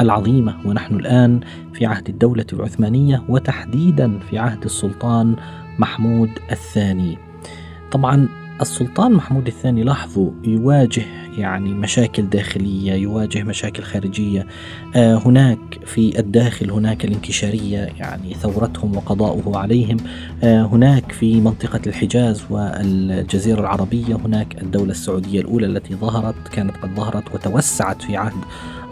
العظيمة ونحن الآن في عهد الدولة العثمانية وتحديدا في عهد السلطان محمود الثاني. طبعا السلطان محمود الثاني لاحظوا يواجه يعني مشاكل داخلية يواجه مشاكل خارجية آه هناك في الداخل هناك الانكشارية يعني ثورتهم وقضاؤه عليهم آه هناك في منطقة الحجاز والجزيرة العربية هناك الدولة السعودية الأولى التي ظهرت كانت قد ظهرت وتوسعت في عهد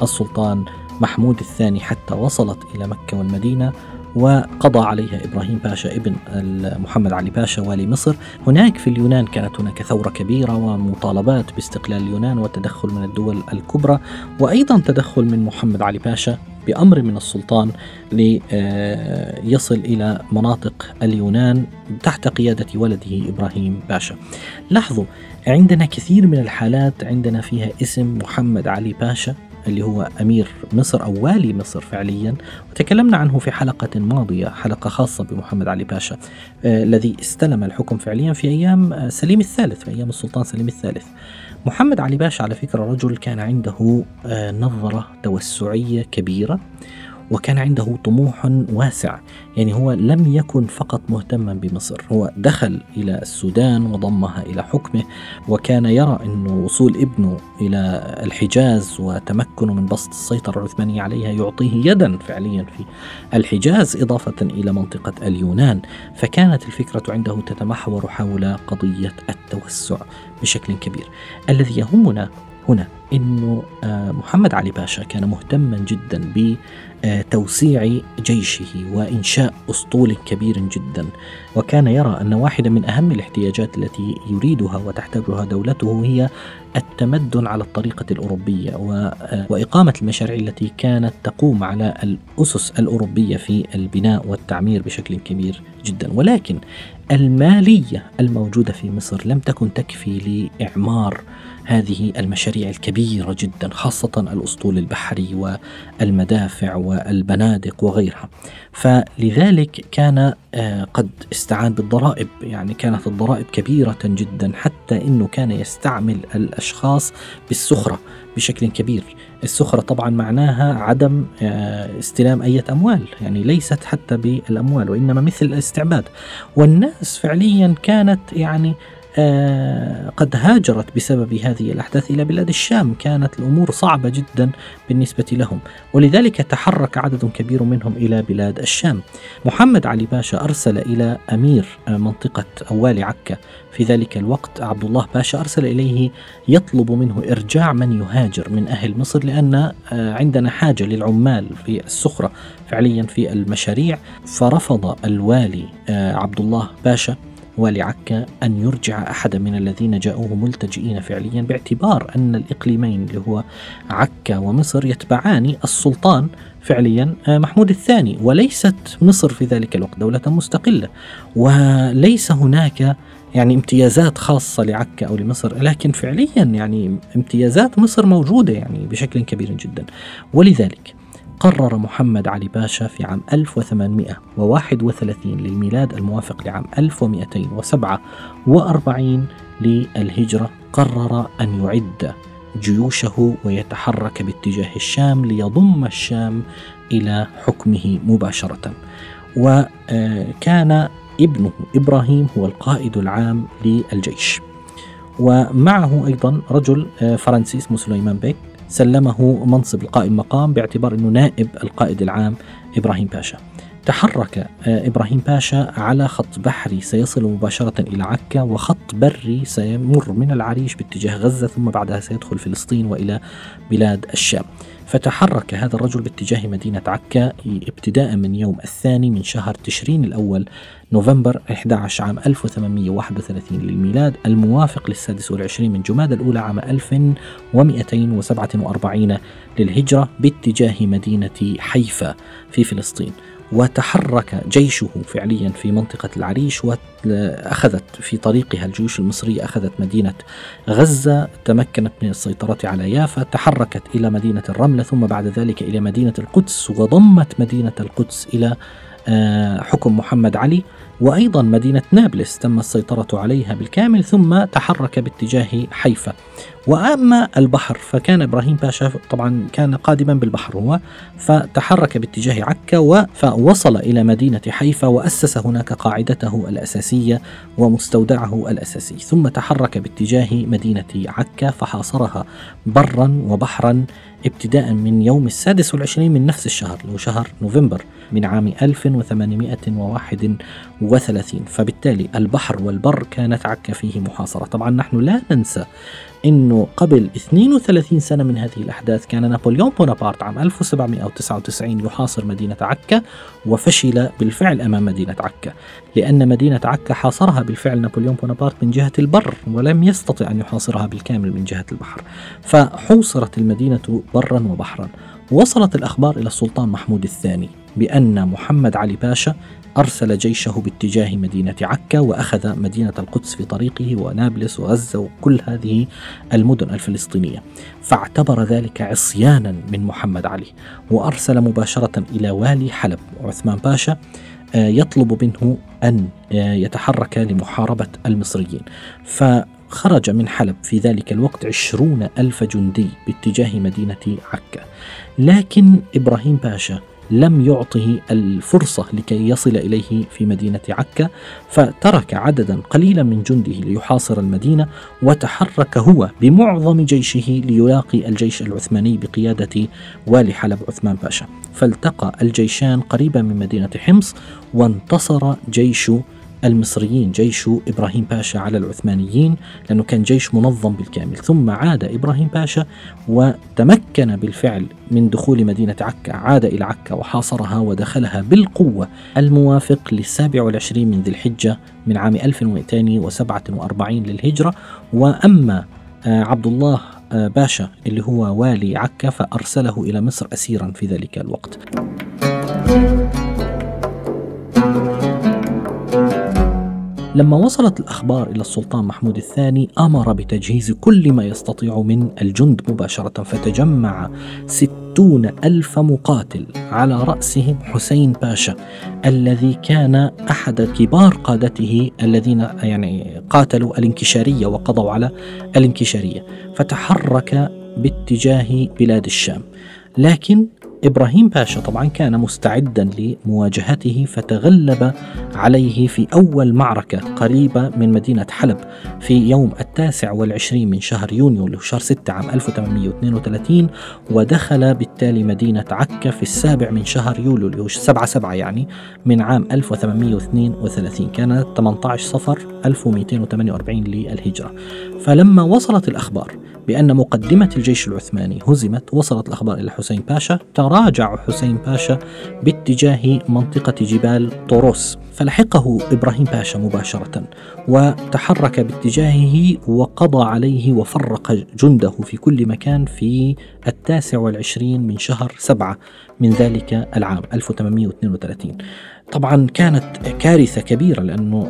السلطان محمود الثاني حتى وصلت إلى مكة والمدينة وقضى عليها إبراهيم باشا ابن محمد علي باشا والي مصر هناك في اليونان كانت هناك ثورة كبيرة ومطالبات باستقلال اليونان والتدخل من الدول الكبرى وأيضا تدخل من محمد علي باشا بأمر من السلطان ليصل إلى مناطق اليونان تحت قيادة ولده إبراهيم باشا. لاحظوا عندنا كثير من الحالات عندنا فيها اسم محمد علي باشا اللي هو أمير مصر أو والي مصر فعليا وتكلمنا عنه في حلقة ماضية حلقة خاصة بمحمد علي باشا آه الذي استلم الحكم فعليا في أيام آه سليم الثالث في أيام السلطان سليم الثالث. محمد علي باشا على فكرة رجل كان عنده آه نظرة توسعية كبيرة وكان عنده طموح واسع. يعني هو لم يكن فقط مهتما بمصر هو دخل إلى السودان وضمها إلى حكمه وكان يرى أن وصول ابنه إلى الحجاز وتمكنه من بسط السيطرة العثمانية عليها يعطيه يدا فعليا في الحجاز إضافة إلى منطقة اليونان. فكانت الفكرة عنده تتمحور حول قضية التوسع بشكل كبير. الذي يهمنا هنا إنه محمد علي باشا كان مهتما جدا بتوسيع جيشه وإنشاء أسطول كبير جدا. وكان يرى أن واحدة من أهم الاحتياجات التي يريدها وتحتاجها دولته هي التمدن على الطريقة الأوروبية وإقامة المشاريع التي كانت تقوم على الأسس الأوروبية في البناء والتعمير بشكل كبير جدا. ولكن المالية الموجودة في مصر لم تكن تكفي لإعمار هذه المشاريع الكبيرة جدا خاصة الأسطول البحري والمدافع والبنادق وغيرها. فلذلك كان قد استعان بالضرائب يعني كانت الضرائب كبيرة جدا حتى أنه كان يستعمل الأشخاص بالسخرة بشكل كبير. السخرة طبعا معناها عدم استلام أي أموال يعني ليست حتى بالأموال وإنما مثل الاستعباد. والناس فعليا كانت يعني آه قد هاجرت بسبب هذه الأحداث إلى بلاد الشام. كانت الأمور صعبة جدا بالنسبة لهم ولذلك تحرك عدد كبير منهم إلى بلاد الشام. محمد علي باشا أرسل إلى أمير منطقة أوالي عكا. في ذلك الوقت عبد الله باشا أرسل إليه يطلب منه إرجاع من يهاجر من أهل مصر لأن آه عندنا حاجة للعمال في السخرة فعليا في المشاريع. فرفض الوالي آه عبد الله باشا والي عكا أن يرجع أحد من الذين جاءوه ملتجئين فعليا باعتبار أن الإقليمين اللي هو عكا ومصر يتبعان السلطان فعليا محمود الثاني. وليست مصر في ذلك الوقت دولة مستقلة. وليس هناك يعني امتيازات خاصة لعكا أو لمصر لكن فعليا يعني امتيازات مصر موجودة يعني بشكل كبير جدا. ولذلك قرر محمد علي باشا في عام 1831 للميلاد الموافق لعام 1247 للهجرة قرر أن يعد جيوشه ويتحرك باتجاه الشام ليضم الشام إلى حكمه مباشرة. وكان ابنه إبراهيم هو القائد العام للجيش. ومعه أيضا رجل فرنسي اسمه سليمان بيك. سلمه منصب القائم مقام باعتبار إنه نائب القائد العام إبراهيم باشا. تحرك إبراهيم باشا على خط بحري سيصل مباشرة إلى عكا وخط بري سيمر من العريش باتجاه غزة ثم بعدها سيدخل فلسطين وإلى بلاد الشام. فتحرك هذا الرجل باتجاه مدينة عكا ابتداء من يوم الثاني من شهر تشرين الأول نوفمبر 11 عام 1831 للميلاد الموافق للسادس والعشرين من جماد الأولى عام 1247 للهجرة باتجاه مدينة حيفا في فلسطين. وتحرك جيشه فعليا في منطقة العريش وأخذت في طريقها الجيوش المصرية أخذت مدينة غزة تمكنت من السيطرة على يافا تحركت إلى مدينة الرملة ثم بعد ذلك إلى مدينة القدس وضمت مدينة القدس إلى آه، حكم محمد علي وأيضا مدينة نابلس تم السيطرة عليها بالكامل ثم تحرك باتجاه حيفا. وأما البحر فكان إبراهيم باشا طبعا كان قادما بالبحر هو فتحرك باتجاه عكا فوصل إلى مدينة حيفا وأسس هناك قاعدته الأساسية ومستودعه الأساسي ثم تحرك باتجاه مدينة عكا فحاصرها برا وبحرا ابتداء من يوم السادس والعشرين من نفس الشهر اللي هو شهر نوفمبر من عام 1831 فبالتالي البحر والبر كانت عكا فيه محاصرة. طبعا نحن لا ننسى إنه قبل 32 سنة من هذه الأحداث كان نابليون بونابرت عام 1799 يحاصر مدينة عكا وفشل بالفعل أمام مدينة عكا لأن مدينة عكا حاصرها بالفعل نابليون بونابرت من جهة البر ولم يستطع أن يحاصرها بالكامل من جهة البحر فحوصرت المدينة برا وبحرا. وصلت الأخبار إلى السلطان محمود الثاني. بأن محمد علي باشا أرسل جيشه باتجاه مدينة عكا وأخذ مدينة القدس في طريقه ونابلس وغزة وكل هذه المدن الفلسطينية. فاعتبر ذلك عصيانا من محمد علي وأرسل مباشرة إلى والي حلب. عثمان باشا آه، يطلب منه أن آه، يتحرك لمحاربة المصريين. فخرج من حلب في ذلك الوقت عشرون ألف جندي باتجاه مدينة عكا. لكن إبراهيم باشا لم يعطه الفرصة لكي يصل إليه في مدينة عكا فترك عددا قليلا من جنده ليحاصر المدينة وتحرك هو بمعظم جيشه ليلاقي الجيش العثماني بقيادة والي حلب عثمان باشا. فالتقى الجيشان قريبا من مدينة حمص وانتصر جيش المصريين جيش إبراهيم باشا على العثمانيين لأنه كان جيش منظم بالكامل ثم عاد إبراهيم باشا وتمكن بالفعل من دخول مدينة عكا عاد إلى عكا وحاصرها ودخلها بالقوة الموافق للسابع والعشرين من ذي الحجة من عام 1247 للهجرة وأما آه، عبد الله آه، باشا اللي هو والي عكا فأرسله إلى مصر أسيرا في ذلك الوقت. لما وصلت الأخبار إلى السلطان محمود الثاني أمر بتجهيز كل ما يستطيع من الجند مباشرة فتجمع ستون ألف مقاتل على رأسهم حسين باشا الذي كان أحد كبار قادته الذين يعني قاتلوا الانكشارية وقضوا على الانكشارية فتحرك باتجاه بلاد الشام. لكن إبراهيم باشا طبعا كان مستعدا لمواجهته فتغلب عليه في أول معركة قريبة من مدينة حلب في يوم التاسع والعشرين من شهر يونيو اللي هو شهر 6 عام 1832 ودخل بالتالي مدينة عكا في السابع من شهر يوليو اللي هو 7 7 يعني من عام 1832 كانت 18 صفر 1248 للهجرة. فلما وصلت الأخبار بأن مقدمة الجيش العثماني هزمت وصلت الأخبار إلى حسين باشا تراجع حسين باشا باتجاه منطقة جبال طوروس. فلحقه إبراهيم باشا مباشرة وتحرك باتجاهه وقضى عليه وفرق جنده في كل مكان في التاسع والعشرين من شهر سبعة من ذلك العام 1832 طبعا كانت كارثة كبيرة لأنه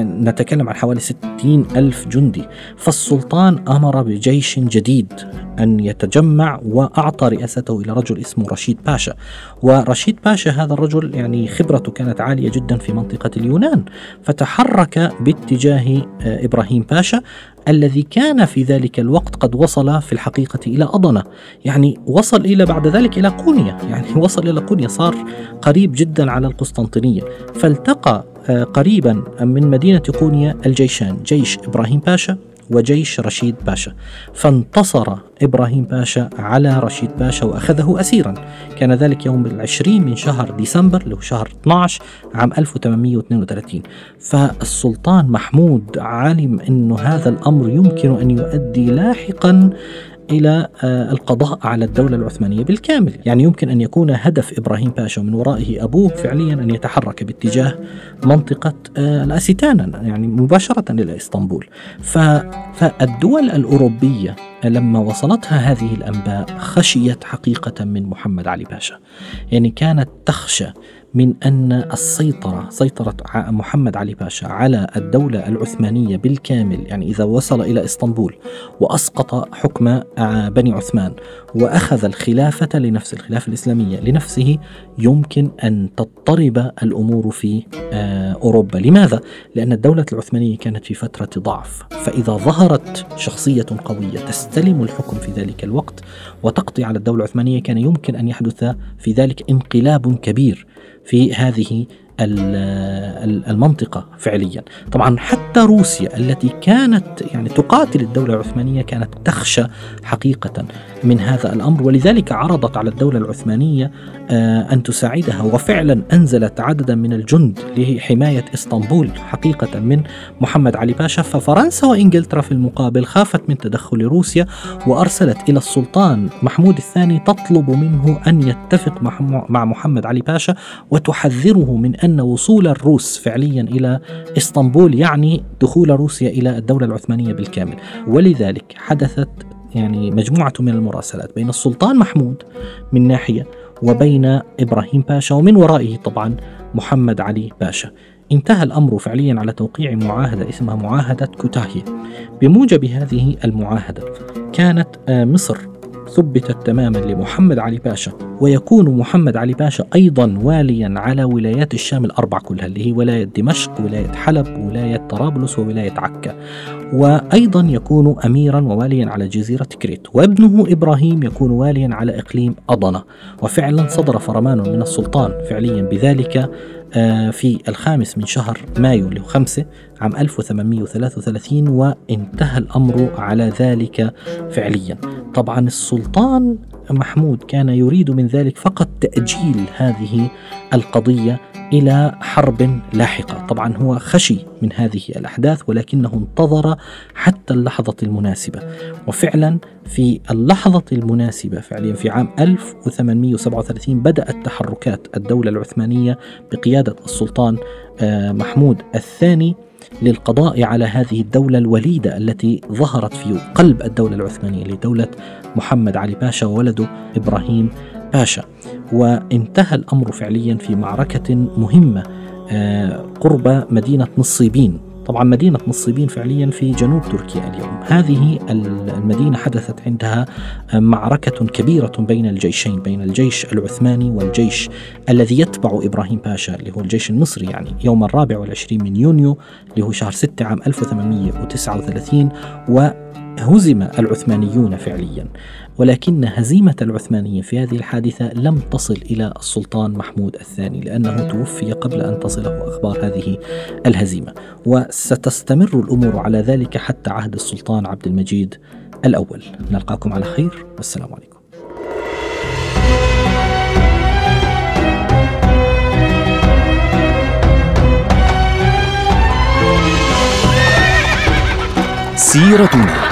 نتكلم عن حوالي 60 ألف جندي. فالسلطان أمر بجيش جديد. أن يتجمع وأعطى رئاسته إلى رجل اسمه رشيد باشا. ورشيد باشا هذا الرجل يعني خبرته كانت عالية جدا في منطقة اليونان فتحرك باتجاه آه، إبراهيم باشا الذي كان في ذلك الوقت قد وصل في الحقيقة إلى أضنة. يعني وصل إلى بعد ذلك إلى قونيا يعني وصل إلى قونيا صار قريب جدا على القسطنطينية. فالتقى آه، قريبا من مدينة قونيا الجيشان جيش إبراهيم باشا. وجيش رشيد باشا. فانتصر إبراهيم باشا على رشيد باشا وأخذه أسيرا. كان ذلك يوم العشرين من شهر ديسمبر هو شهر 12 عام 1832 فالسلطان محمود علم أن هذا الأمر يمكن أن يؤدي لاحقا إلى آه، القضاء على الدولة العثمانية بالكامل، يعني يمكن أن يكون هدف إبراهيم باشا ومن ورائه أبوه فعليا أن يتحرك باتجاه منطقة آه، الاسيتانا يعني مباشرة إلى إسطنبول. فالدول الأوروبية لما وصلتها هذه الأنباء خشيت حقيقة من محمد علي باشا. يعني كانت تخشى من أن السيطرة سيطرة محمد علي باشا على الدولة العثمانية بالكامل يعني إذا وصل إلى إسطنبول وأسقط حكم آه، بني عثمان وأخذ الخلافة لنفسه الخلافة الإسلامية لنفسه يمكن أن تضطرب الأمور في آه، أوروبا لماذا؟ لأن الدولة العثمانية كانت في فترة ضعف فإذا ظهرت شخصية قوية تستلم الحكم في ذلك الوقت وتقضي على الدولة العثمانية كان يمكن أن يحدث في ذلك انقلاب كبير في هذه المنطقة فعليا. طبعا حتى روسيا التي كانت يعني تقاتل الدولة العثمانية كانت تخشى حقيقة من هذا الأمر ولذلك عرضت على الدولة العثمانية آه، أن تساعدها وفعلا أنزلت عددا من الجند لحماية إسطنبول حقيقة من محمد علي باشا. ففرنسا وإنجلترا في المقابل خافت من تدخل روسيا وأرسلت إلى السلطان محمود الثاني تطلب منه أن يتفق مع محمد علي باشا وتحذره من أن وصول الروس فعليا إلى إسطنبول يعني دخول روسيا إلى الدولة العثمانية بالكامل. ولذلك حدثت يعني مجموعة من المراسلات بين السلطان محمود من ناحية وبين إبراهيم باشا ومن ورائه طبعا محمد علي باشا. انتهى الأمر فعليا على توقيع معاهدة اسمها معاهدة كوتاهية بموجب هذه المعاهدة كانت آه، مصر ثبتت تماما لمحمد علي باشا ويكون محمد علي باشا أيضا واليا على ولايات الشام الأربع كلها اللي هي ولاية دمشق ولاية حلب ولاية طرابلس وولاية عكا. وأيضا يكون أميرا وواليا على جزيرة كريت وابنه إبراهيم يكون واليا على إقليم أضنة. وفعلا صدر فرمان من السلطان فعليا بذلك آه، في الخامس من شهر مايو اللي هو خمسة عام 1833 وانتهى الأمر على ذلك فعليا. طبعا السلطان محمود كان يريد من ذلك فقط تأجيل هذه القضية إلى حرب لاحقة. طبعا هو خشي من هذه الأحداث ولكنه انتظر حتى اللحظة المناسبة. وفعلا في اللحظة المناسبة فعليا في عام 1837 بدأت تحركات الدولة العثمانية بقيادة السلطان آه، محمود الثاني. للقضاء على هذه الدولة الوليدة التي ظهرت في قلب الدولة العثمانية لدولة محمد علي باشا وولده إبراهيم باشا. وانتهى الأمر فعليا في معركة مهمة آه، قرب مدينة نصيبين. طبعا مدينة نصيبين فعليا في جنوب تركيا اليوم. هذه المدينة حدثت عندها معركة كبيرة بين الجيشين بين الجيش العثماني والجيش الذي يتبع إبراهيم باشا اللي هو الجيش المصري يعني يوم الرابع والعشرين من يونيو اللي هو شهر 6 عام 1839 وهزم العثمانيون فعليا ولكن هزيمة العثمانيين في هذه الحادثة لم تصل إلى السلطان محمود الثاني لأنه توفي قبل أن تصله أخبار هذه الهزيمة. وستستمر الأمور على ذلك حتى عهد السلطان عبد المجيد الأول. نلقاكم على خير والسلام عليكم. سيرتنا.